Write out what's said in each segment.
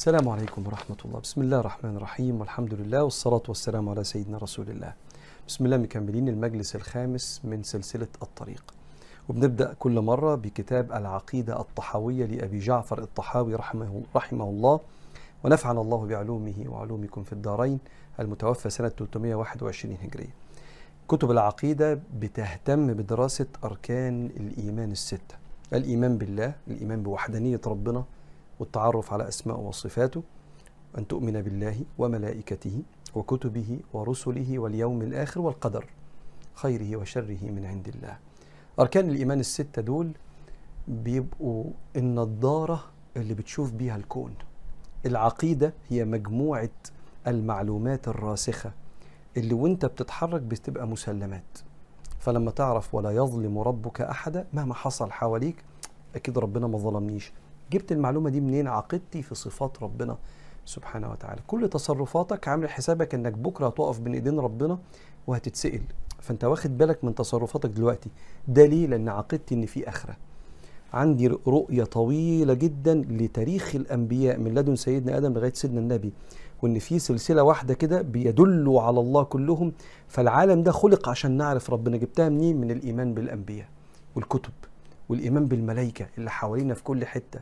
السلام عليكم ورحمة الله. بسم الله الرحمن الرحيم. والحمد لله والصلاة والسلام على سيدنا رسول الله. بسم الله مكملين المجلس الخامس من سلسلة الطريق. وبنبدأ كل مرة بكتاب العقيدة الطحاوية لأبي جعفر الطحاوي رحمه, رحمه الله. ونفعنا الله بعلومه وعلومكم في الدارين المتوفى سنة 321 هجرية. كتب العقيدة بتهتم بدراسة أركان الإيمان الستة. الإيمان بالله الإيمان بوحدانية ربنا والتعرف على أسماء وصفاته أن تؤمن بالله وملائكته وكتبه ورسله واليوم الآخر والقدر خيره وشره من عند الله. أركان الإيمان الستة دول بيبقوا النضارة اللي بتشوف بيها الكون. العقيدة هي مجموعة المعلومات الراسخة اللي وانت بتتحرك بتبقى مسلمات. فلما تعرف ولا يظلم ربك أحدا مهما حصل حواليك أكيد ربنا ما ظلمنيش. جبت المعلومة دي منين؟ عقيدتي في صفات ربنا سبحانه وتعالى. كل تصرفاتك عامل حسابك إنك بكرة هتقف بين إيدين ربنا وهتتسأل. فأنت واخد بالك من تصرفاتك دلوقتي. ده ليه لأن عقيدتي إن في آخرة. عندي رؤية طويلة جدا لتاريخ الأنبياء من لدن سيدنا آدم لغاية سيدنا النبي وإن في سلسلة واحدة كده بيدلوا على الله كلهم. فالعالم ده خلق عشان نعرف ربنا. جبتها منين؟ من الإيمان بالأنبياء والكتب والإيمان بالملائكة اللي حوالينا في كل حتة.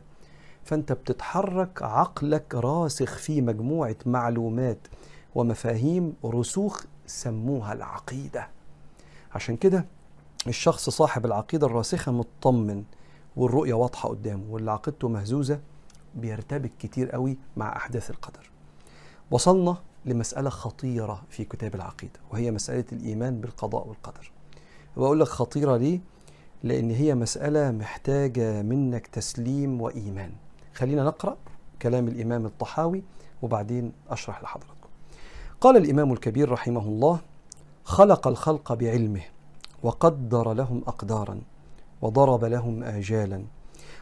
فأنت بتتحرك عقلك راسخ في مجموعة معلومات ومفاهيم رسوخ سموها العقيدة. عشان كده الشخص صاحب العقيدة الراسخة مطمن والرؤية واضحة قدامه واللي عقيدته مهزوزة بيرتبك كتير قوي مع أحداث القدر. وصلنا لمسألة خطيرة في كتاب العقيدة وهي مسألة الإيمان بالقضاء والقدر. وأقول لك خطيرة ليه؟ لأن هي مسألة محتاجة منك تسليم وإيمان. خلينا نقرأ كلام الإمام الطحاوي وبعدين أشرح لحضراتكم. قال الإمام الكبير رحمه الله خلق الخلق بعلمه وقدر لهم أقدارا وضرب لهم آجالا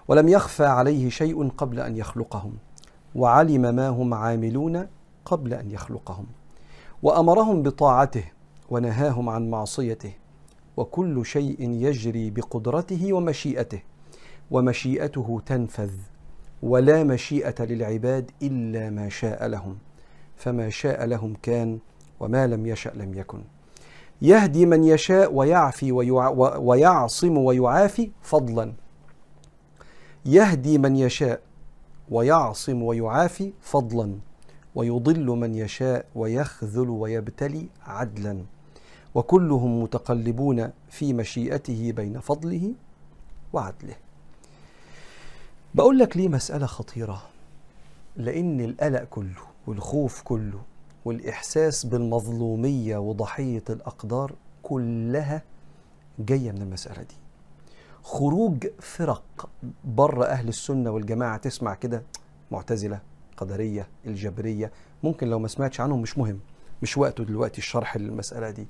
ولم يخفى عليه شيء قبل أن يخلقهم وعلم ما هم عاملون قبل أن يخلقهم وأمرهم بطاعته ونهاهم عن معصيته وكل شيء يجري بقدرته ومشيئته ومشيئته تنفذ. ولا مشيئة للعباد إلا ما شاء لهم. فما شاء لهم كان وما لم يشأ لم يكن. يهدي من يشاء ويعفي ويع ويعصم ويعافي فضلا. يهدي من يشاء ويعصم ويعافي فضلا. ويضل من يشاء ويخذل ويبتلي عدلا. وكلهم متقلبون في مشيئته بين فضله وعدله. بقول لك ليه مسألة خطيرة؟ لأن القلق كله والخوف كله والإحساس بالمظلومية وضحية الأقدار كلها جاية من المسألة دي. خروج فرق بره أهل السنة والجماعة تسمع كده معتزلة قدرية الجبرية ممكن لو ما سمعتش عنهم مش مهم مش وقته دلوقتي الشرح للمسألة دي.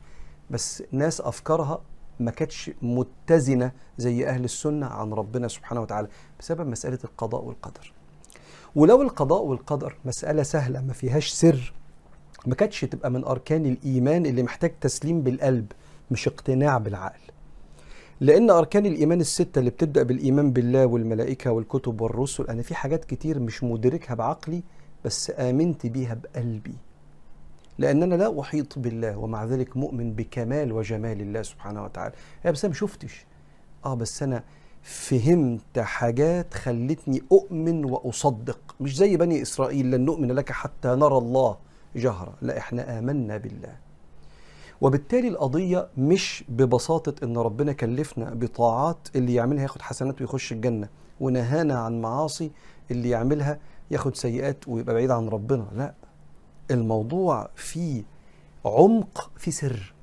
بس ناس أفكارها ما كانتش متزنة زي أهل السنة عن ربنا سبحانه وتعالى بسبب مسألة القضاء والقدر. ولو القضاء والقدر مسألة سهلة ما فيهاش سر ما كانتش تبقى من أركان الإيمان اللي محتاج تسليم بالقلب مش اقتناع بالعقل. لأن أركان الإيمان الستة اللي بتبدأ بالإيمان بالله والملائكة والكتب والرسل أنا في حاجات كتير مش مدركها بعقلي بس آمنت بيها بقلبي. لأن أنا لا أحيط بالله ومع ذلك مؤمن بكمال وجمال الله سبحانه وتعالى. يا بس أنا شفتش؟ آه بس أنا فهمت حاجات خلتني أؤمن وأصدق. مش زي بني إسرائيل لن نؤمن لك حتى نرى الله جهرة لا إحنا آمنا بالله. وبالتالي القضية مش ببساطة إن ربنا كلفنا بطاعات اللي يعملها ياخد حسنات ويخش الجنة ونهانا عن معاصي اللي يعملها ياخد سيئات ويبقى بعيد عن ربنا. لا. الموضوع فيه عمق في سر.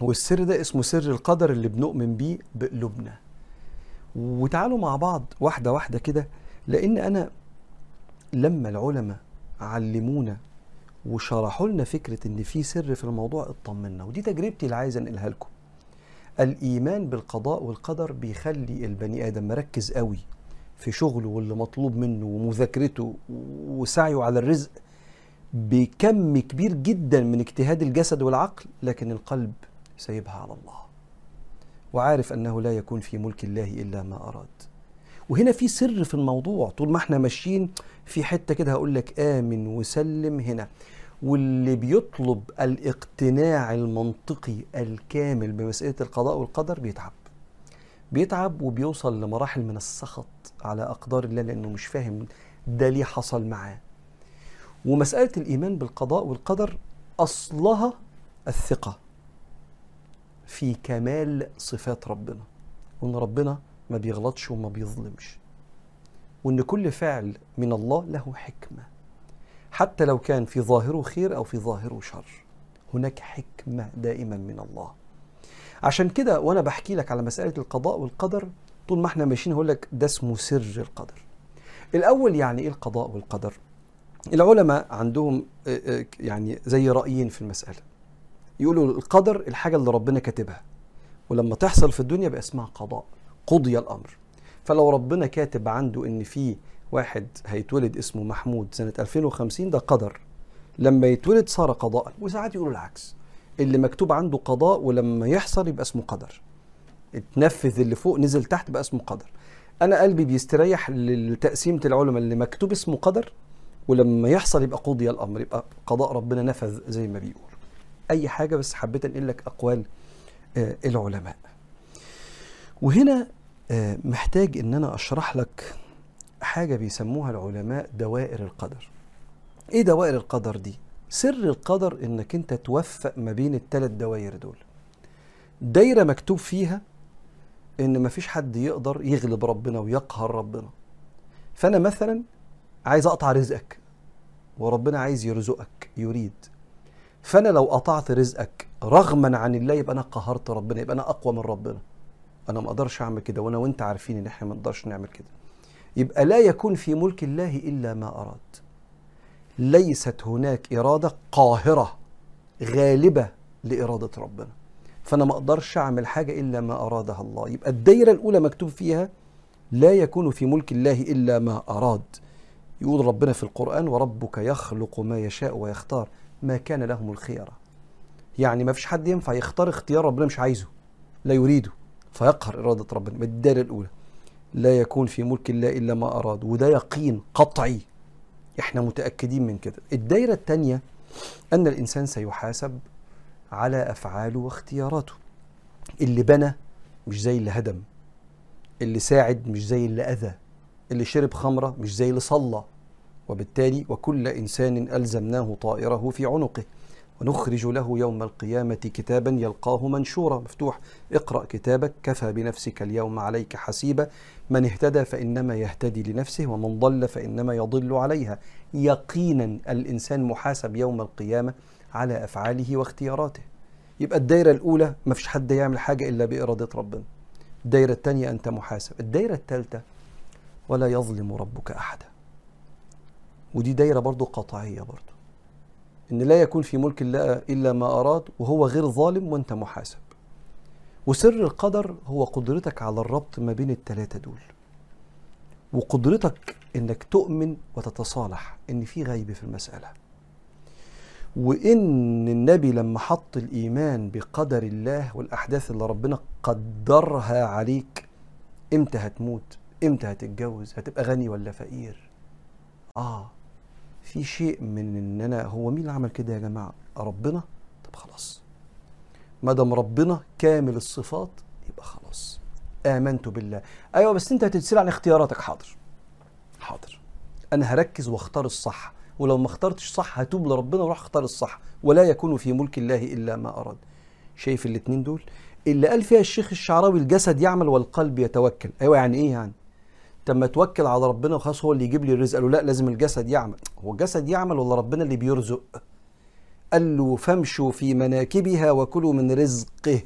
والسر ده اسمه سر القدر اللي بنؤمن بيه بقلوبنا. وتعالوا مع بعض واحدة واحدة كده لأن أنا لما العلماء علمونا وشرحوا لنا فكرة إن في سر في الموضوع اطمنا ودي تجربتي اللي عايز أنقلها لكم. الإيمان بالقضاء والقدر بيخلي البني آدم مركز قوي في شغله واللي مطلوب منه ومذاكرته وسعيه على الرزق. بكم كبير جدا من اجتهاد الجسد والعقل لكن القلب سايبها على الله. وعارف أنه لا يكون في ملك الله إلا ما أراد. وهنا في سر في الموضوع. طول ما إحنا ماشيين في حتة كده هقول لك آمن وسلم هنا. واللي بيطلب الاقتناع المنطقي الكامل بمسألة القضاء والقدر بيتعب. بيتعب وبيوصل لمراحل من السخط على أقدار الله لأنه مش فاهم ده ليه حصل معاه. ومسألة الإيمان بالقضاء والقدر أصلها الثقة في كمال صفات ربنا وإن ربنا ما بيغلطش وما بيظلمش وإن كل فعل من الله له حكمة حتى لو كان في ظاهره خير أو في ظاهره شر هناك حكمة دائما من الله. عشان كده وأنا بحكي لك على مسألة القضاء والقدر طول ما إحنا ماشيين هقول لك ده اسمه سر القدر. الأول يعني إيه القضاء والقدر؟ العلماء عندهم يعني زي رأيين في المسألة. يقولوا القدر الحاجة اللي ربنا كاتبها ولما تحصل في الدنيا بقى اسمها قضاء قضي الأمر. فلو ربنا كاتب عنده إن في واحد هيتولد اسمه محمود سنة 2050 ده قدر. لما يتولد صار قضاء. وساعات يقولوا العكس. اللي مكتوب عنده قضاء ولما يحصل يبقى اسمه قدر. اتنفذ اللي فوق نزل تحت بقى اسمه قدر. أنا قلبي بيستريح لتقسيمة العلماء اللي مكتوب اسمه قدر ولما يحصل يبقى قضي الأمر يبقى قضاء ربنا نفذ زي ما بيقول. أي حاجة بس حبيت انقل لك أقوال آه العلماء. وهنا آه محتاج أن أنا أشرح لك حاجة بيسموها العلماء دوائر القدر. إيه دوائر القدر دي؟ سر القدر إنك أنت توفق ما بين الثلاث دوائر دول. دايرة مكتوب فيها إن مفيش حد يقدر يغلب ربنا ويقهر ربنا. فأنا مثلا عايز أقطع رزقك وربنا عايز يرزقك يريد. فأنا لو قطعت رزقك رغما عن الله يبقى أنا قهرت ربنا يبقى أنا أقوى من ربنا. أنا ما أقدرش أعمل كده وأنا وأنت عارفين إن إحنا ما نقدرش نعمل كده. يبقى لا يكون في ملك الله إلا ما أراد. ليست هناك إرادة قاهرة غالبة لإرادة ربنا. فأنا ما أقدرش أعمل حاجة إلا ما أرادها الله. يبقى الدايرة الأولى مكتوب فيها لا يكون في ملك الله إلا ما أراد. يقول ربنا في القرآن وربك يخلق ما يشاء ويختار ما كان لهم الخيره يعني ما فيش حد ينفع يختار اختيار ربنا مش عايزه لا يريده فيقهر إرادة ربنا. الدايره الأولى لا يكون في ملك الله إلا ما أراد. وده يقين قطعي. إحنا متأكدين من كده. الدايره الثانية أن الإنسان سيحاسب على أفعاله واختياراته. اللي بنى مش زي اللي هدم. اللي ساعد مش زي اللي أذى. اللي شرب خمرة مش زي اللي صلى. وبالتالي وكل إنسان ألزمناه طائره في عنقه. ونخرج له يوم القيامة كتابا يلقاه منشورا. مفتوح. اقرأ كتابك. كفى بنفسك اليوم عليك حسيبا. من اهتدى فإنما يهتدي لنفسه ومن ضل فإنما يضل عليها. يقينا الإنسان محاسب يوم القيامة على أفعاله واختياراته. يبقى الدايرة الأولى ما فيش حد يعمل حاجة إلا بإرادة ربنا. الدايرة الثانية أنت محاسب. الدايرة الثالثه ولا يظلم ربك أحدا. ودي دايرة برضو قطعية برضو. إن لا يكون في ملك الله إلا ما أراد وهو غير ظالم وأنت محاسب. وسر القدر هو قدرتك على الربط ما بين الثلاثه دول. وقدرتك إنك تؤمن وتتصالح إن في غيب في المسألة. وإن النبي لما حط الإيمان بقدر الله والأحداث اللي ربنا قدرها عليك إمتى هتموت؟ إمتى هتتجوز؟ هتبقى غني ولا فقير؟ آه في شيء من إن أنا هو مين اللي عمل كده يا جماعة؟ ربنا؟ طب خلاص. ما دام ربنا كامل الصفات يبقى خلاص. آمنت بالله. أيوه بس أنت هتتسال عن اختياراتك. حاضر. حاضر. أنا هركز واختار الصح. ولو ما اخترتش صح هتوب لربنا وراح اختار الصح. ولا يكون في ملك الله إلا ما أراد. شايف الاتنين دول؟ اللي قال فيها الشيخ الشعراوي الجسد يعمل والقلب يتوكل. أيوه يعني إيه يعني؟ لما توكل على ربنا وخلاص هو اللي يجيب لي الرزق. قال له لا لازم الجسد يعمل. هو الجسد يعمل ولا ربنا اللي بيرزق؟ قال له فامشوا في مناكبها وكلوا من رزقه.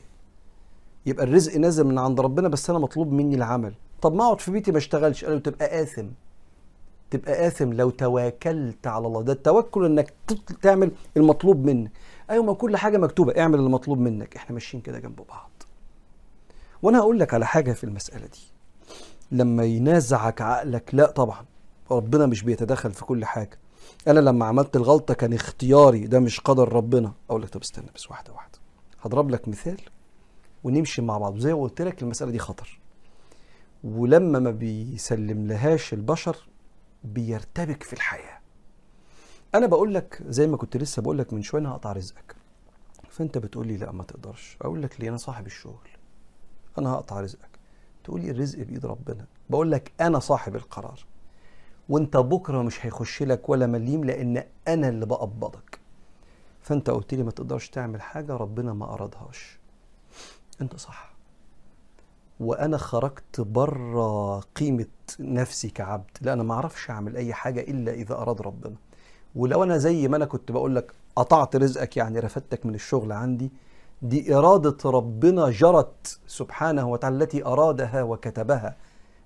يبقى الرزق نازل من عند ربنا بس أنا مطلوب مني العمل. طب ما أقعد في بيتي ما أشتغلش. قال له تبقى آثم. تبقى آثم لو تواكلت على الله. ده التوكل إنك تعمل المطلوب منك. أيوه ما كل حاجة مكتوبة. اعمل المطلوب منك. إحنا ماشيين كده جنب بعض. وأنا هقول لك على حاجة في المسألة دي. لما ينازعك عقلك لا طبعا ربنا مش بيتدخل في كل حاجة. أنا لما عملت الغلطة كان اختياري ده مش قدر ربنا. أقول لك طب استنى بس واحدة واحدة. هضرب لك مثال ونمشي مع بعض. زي ما قلت لك المسألة دي خطر. ولما ما بيسلم لهاش البشر بيرتبك في الحياة. أنا بقول لك زي ما كنت لسه بقول لك من شوية أنا هقطع رزقك. فأنت بتقول لي لا ما تقدرش. أقول لك ليه؟ أنا صاحب الشغل. أنا هقطع رزقك. تقول لي الرزق بإيد ربنا. بقول لك أنا صاحب القرار وأنت بكرة مش هيخش لك ولا مليم لأن أنا اللي بقبضك. فأنت قلت لي ما تقدرش تعمل حاجة ربنا ما أرادهاش. أنت صح. وأنا خرجت بره قيمة نفسي كعبد. لا أنا ما أعرفش أعمل أي حاجة إلا إذا أراد ربنا. ولو أنا زي ما أنا كنت بقول لك قطعت رزقك يعني رفدتك من الشغل عندي دي إرادة ربنا جرت سبحانه وتعالى التي أرادها وكتبها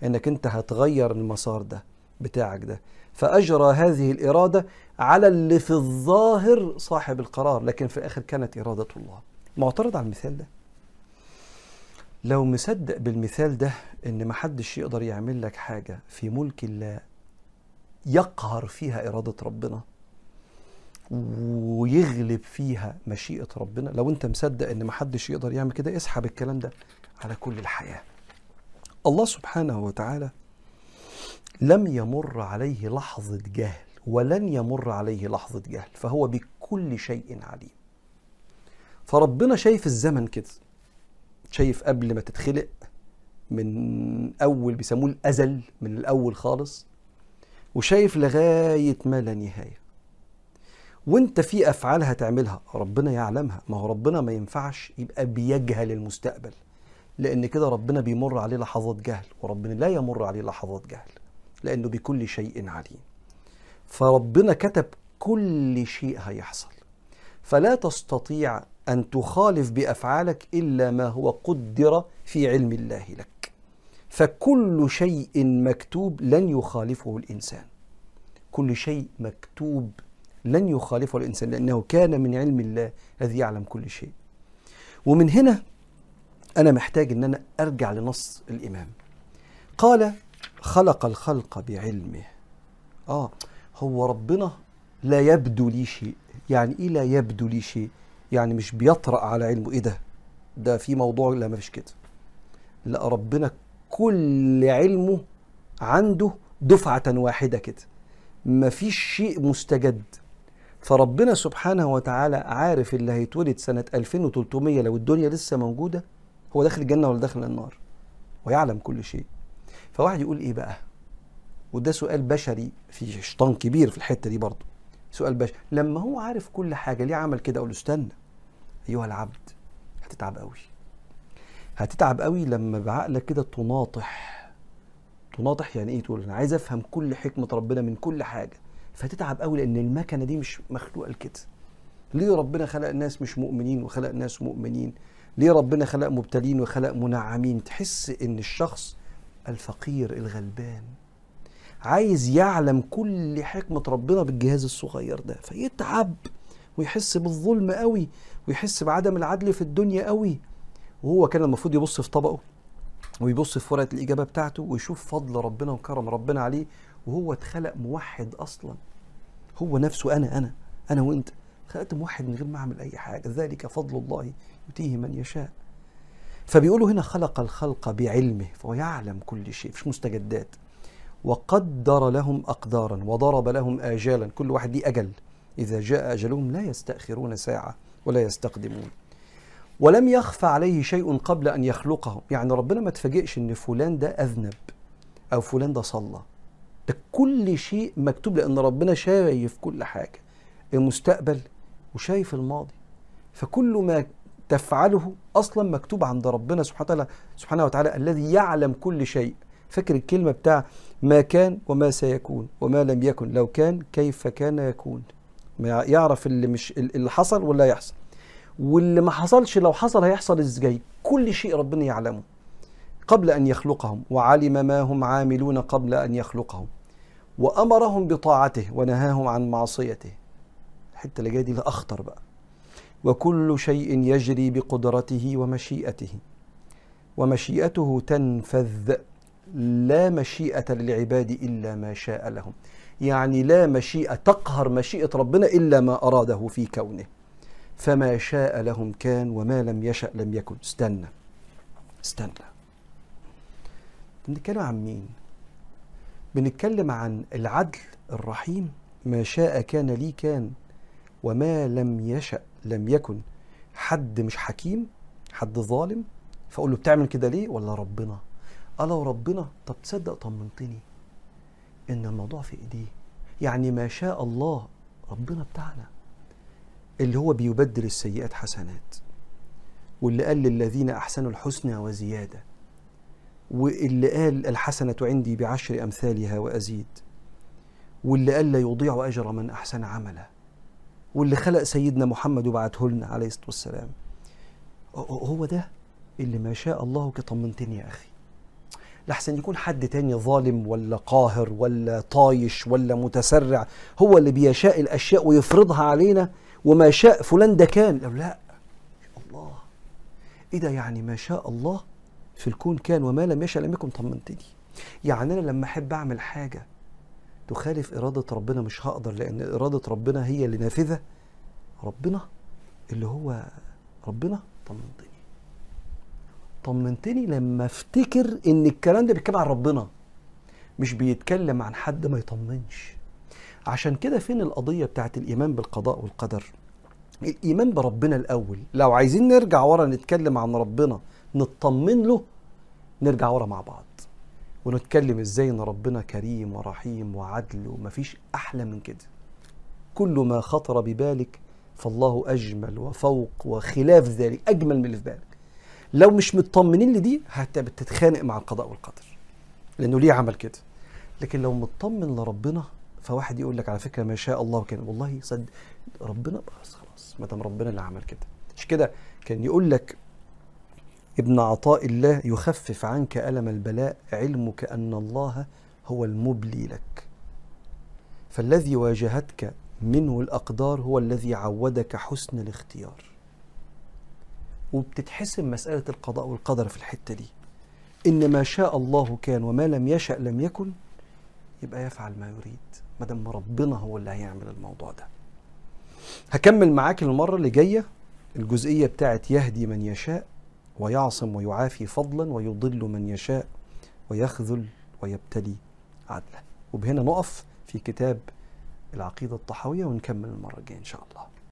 إنك أنت هتغير المسار ده بتاعك ده. فأجرى هذه الإرادة على اللي في الظاهر صاحب القرار لكن في الآخر كانت إرادة الله. معترض على المثال ده؟ لو مصدق بالمثال ده إن محدش يقدر يعمل لك حاجة في ملك الله يقهر فيها إرادة ربنا. ويغلب فيها مشيئة ربنا. لو انت مصدق ان محدش يقدر يعمل كده اسحب الكلام ده على كل الحياة. الله سبحانه وتعالى لم يمر عليه لحظة جهل ولن يمر عليه لحظة جهل فهو بكل شيء عليم. فربنا شايف الزمن كده شايف قبل ما تتخلق من أول بيسموه الأزل من الأول خالص وشايف لغاية ما لا نهاية. وانت في أفعال هتعملها ربنا يعلمها. ما هو ربنا ما ينفعش يبقى بيجهل المستقبل لأن كده ربنا بيمر عليه لحظات جهل وربنا لا يمر عليه لحظات جهل لأنه بكل شيء عليم. فربنا كتب كل شيء هيحصل. فلا تستطيع أن تخالف بأفعالك إلا ما هو قدر في علم الله لك. فكل شيء مكتوب لن يخالفه الإنسان. كل شيء مكتوب لن يخالفه الإنسان لأنه كان من علم الله الذي يعلم كل شيء. ومن هنا أنا محتاج أن أنا أرجع لنص الإمام. قال خلق الخلق بعلمه. آه هو ربنا لا يبدو لي شيء. يعني إيه لا يبدو لي شيء؟ يعني مش بيطرأ على علمه. إيه ده؟ ده في موضوع لا ما فيش كده. لا ربنا كل علمه عنده دفعة واحدة كده. ما فيش شيء مستجد. فربنا سبحانه وتعالى عارف اللي هيتولد سنة 2300 لو الدنيا لسه موجودة هو داخل الجنة ولا داخل النار؟ ويعلم كل شيء. فواحد يقول إيه بقى؟ وده سؤال بشري في شيطان كبير في الحتة دي برضه. سؤال بشري لما هو عارف كل حاجة ليه عمل كده؟ أقول له استنى. ايها العبد هتتعب قوي. هتتعب قوي لما بعقلك كده تناطح. تناطح يعني إيه تقول؟ أنا عايز أفهم كل حكمة ربنا من كل حاجة. فتتعب قوي لأن المكنة دي مش مخلوقة لكده. ليه ربنا خلق ناس مش مؤمنين وخلق ناس مؤمنين؟ ليه ربنا خلق مبتلين وخلق منعمين؟ تحس إن الشخص الفقير الغلبان عايز يعلم كل حكمة ربنا بالجهاز الصغير ده فيتعب ويحس بالظلم قوي ويحس بعدم العدل في الدنيا قوي. وهو كان المفروض يبص في طبقه ويبص في ورقة الإجابة بتاعته ويشوف فضل ربنا وكرم ربنا عليه وهو اتخلق موحد أصلا. هو نفسه أنا أنا أنا وأنت. خلقت موحد من غير ما أعمل أي حاجة. ذلك فضل الله يؤتيه من يشاء. فبيقولوا هنا خلق الخلق بعلمه فهو يعلم كل شيء مش مستجدات. وقدر لهم أقدارا وضرب لهم آجالا. كل واحد ليه أجل. إذا جاء أجلهم لا يستأخرون ساعة ولا يستقدمون. ولم يخفى عليه شيء قبل أن يخلقهم. يعني ربنا ما تفاجئش إن فلان ده أذنب أو فلان ده صلى. ده كل شيء مكتوب لأن ربنا شايف كل حاجة المستقبل وشايف الماضي. فكل ما تفعله أصلا مكتوب عند ربنا سبحانه وتعالى سبحانه وتعالى الذي يعلم كل شيء. فاكر الكلمة بتاع ما كان وما سيكون وما لم يكن. لو كان كيف كان يكون. ما يعرف اللي مش اللي حصل ولا يحصل. واللي ما حصلش لو حصل هيحصل إزاي؟ كل شيء ربنا يعلمه قبل أن يخلقهم وعلم ما هم عاملون قبل أن يخلقهم. وأمرهم بطاعته ونهاهم عن معصيته. الحته اللي جاية دي اخطر بقى. وكل شيء يجري بقدرته ومشيئته. ومشيئته تنفذ. لا مشيئة للعباد إلا ما شاء لهم. يعني لا مشيئة تقهر مشيئة ربنا إلا ما أراده في كونه. فما شاء لهم كان وما لم يشأ لم يكن. استنى. استنى. بنتكلم عن مين؟ بنتكلم عن العدل الرحيم ما شاء كان لي كان وما لم يشأ لم يكن. حد مش حكيم حد ظالم فأقول له بتعمل كده ليه؟ ولا ربنا؟ لو ربنا طب تصدق طمنتني. إن الموضوع في إيديه. يعني ما شاء الله ربنا بتاعنا. اللي هو بيبدل السيئات حسنات. واللي قال للذين أحسنوا الحسنى وزيادة. واللي قال الحسنة عندي بعشر أمثالها وأزيد واللي قال لا يضيع أجر من أحسن عملا واللي خلق سيدنا محمد وبعته لنا عليه الصلاة والسلام. هو ده اللي ما شاء الله كطمنتني يا أخي. لحسن يكون حد تاني ظالم ولا قاهر ولا طايش ولا متسرع هو اللي بيشاء الأشياء ويفرضها علينا وما شاء فلان ده كان. لا الله. إيه ده يعني ما شاء الله في الكون كان وما لم يشاء لم يكن طمنتني يعني أنا لما أحب أعمل حاجة تخالف إرادة ربنا مش هقدر لأن إرادة ربنا هي اللي نافذة. ربنا اللي هو ربنا طمنتني. طمنتني لما أفتكر إن الكلام ده بيتكلم عن ربنا مش بيتكلم عن حد ما يطمنش. عشان كده فين القضية بتاعت الإيمان بالقضاء والقدر؟ الإيمان بربنا الأول. لو عايزين نرجع ورا نتكلم عن ربنا نطمن له نرجع ورا مع بعض. ونتكلم إزاي إن ربنا كريم ورحيم وعدل ومفيش أحلى من كده. كل ما خطر ببالك فالله أجمل وفوق وخلاف ذلك أجمل من اللي في بالك. لو مش مطمنين لدي هتتخانق مع القضاء والقدر لأنه ليه عمل كده. لكن لو مطمن لربنا فواحد يقول لك على فكرة ما شاء الله كان والله صد ربنا بس خلاص ما دام ربنا اللي عمل كده. مش كده؟ كان يقول لك ابن عطاء الله يخفف عنك ألم البلاء علمك أن الله هو المبلي لك. فالذي واجهتك منه الأقدار هو الذي عودك حسن الاختيار. وبتتحسم مسألة القضاء والقدر في الحتة دي. إن ما شاء الله كان وما لم يشأ لم يكن يبقى يفعل ما يريد ما دام ربنا هو اللي هيعمل الموضوع ده. هكمل معاك المرة اللي جاية الجزئية بتاعت يهدي من يشاء ويعصم ويعافي فضلا ويضل من يشاء ويخذل ويبتلي عدلا. وبهنا نقف في كتاب العقيدة الطحاوية ونكمل المرة الجاية إن شاء الله.